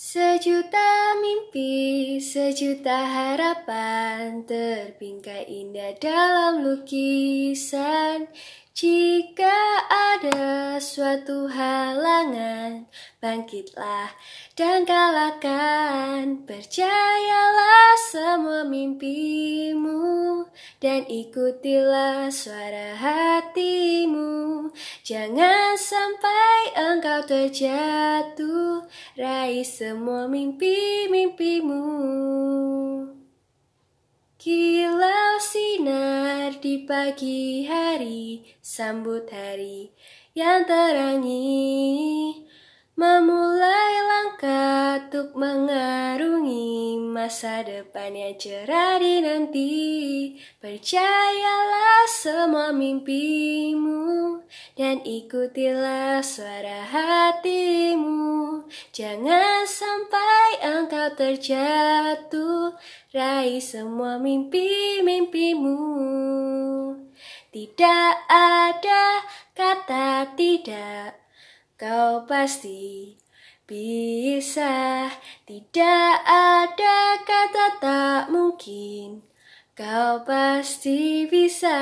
Sejuta mimpi, sejuta harapan Terbingkai indah dalam lukisan. Jika ada suatu halangan Bangkitlah dan kalahkan. Percayalah semua mimpimu Dan ikutilah suara hatimu. Jangan sampai engkau terjatuh. Raih semua mimpi-mimpimu. Kilau sinar di pagi hari Sambut hari yang terangi. Memulai langkah untuk mengarungi masa depan yang cerah di nanti. Percayalah semua mimpimu dan ikutilah suara hatimu. Jangan sampai engkau terjatuh. Raih semua mimpi-mimpimu. Tidak ada kata tidak. Kau pasti bisa, tidak ada kata tak mungkin. Kau pasti bisa.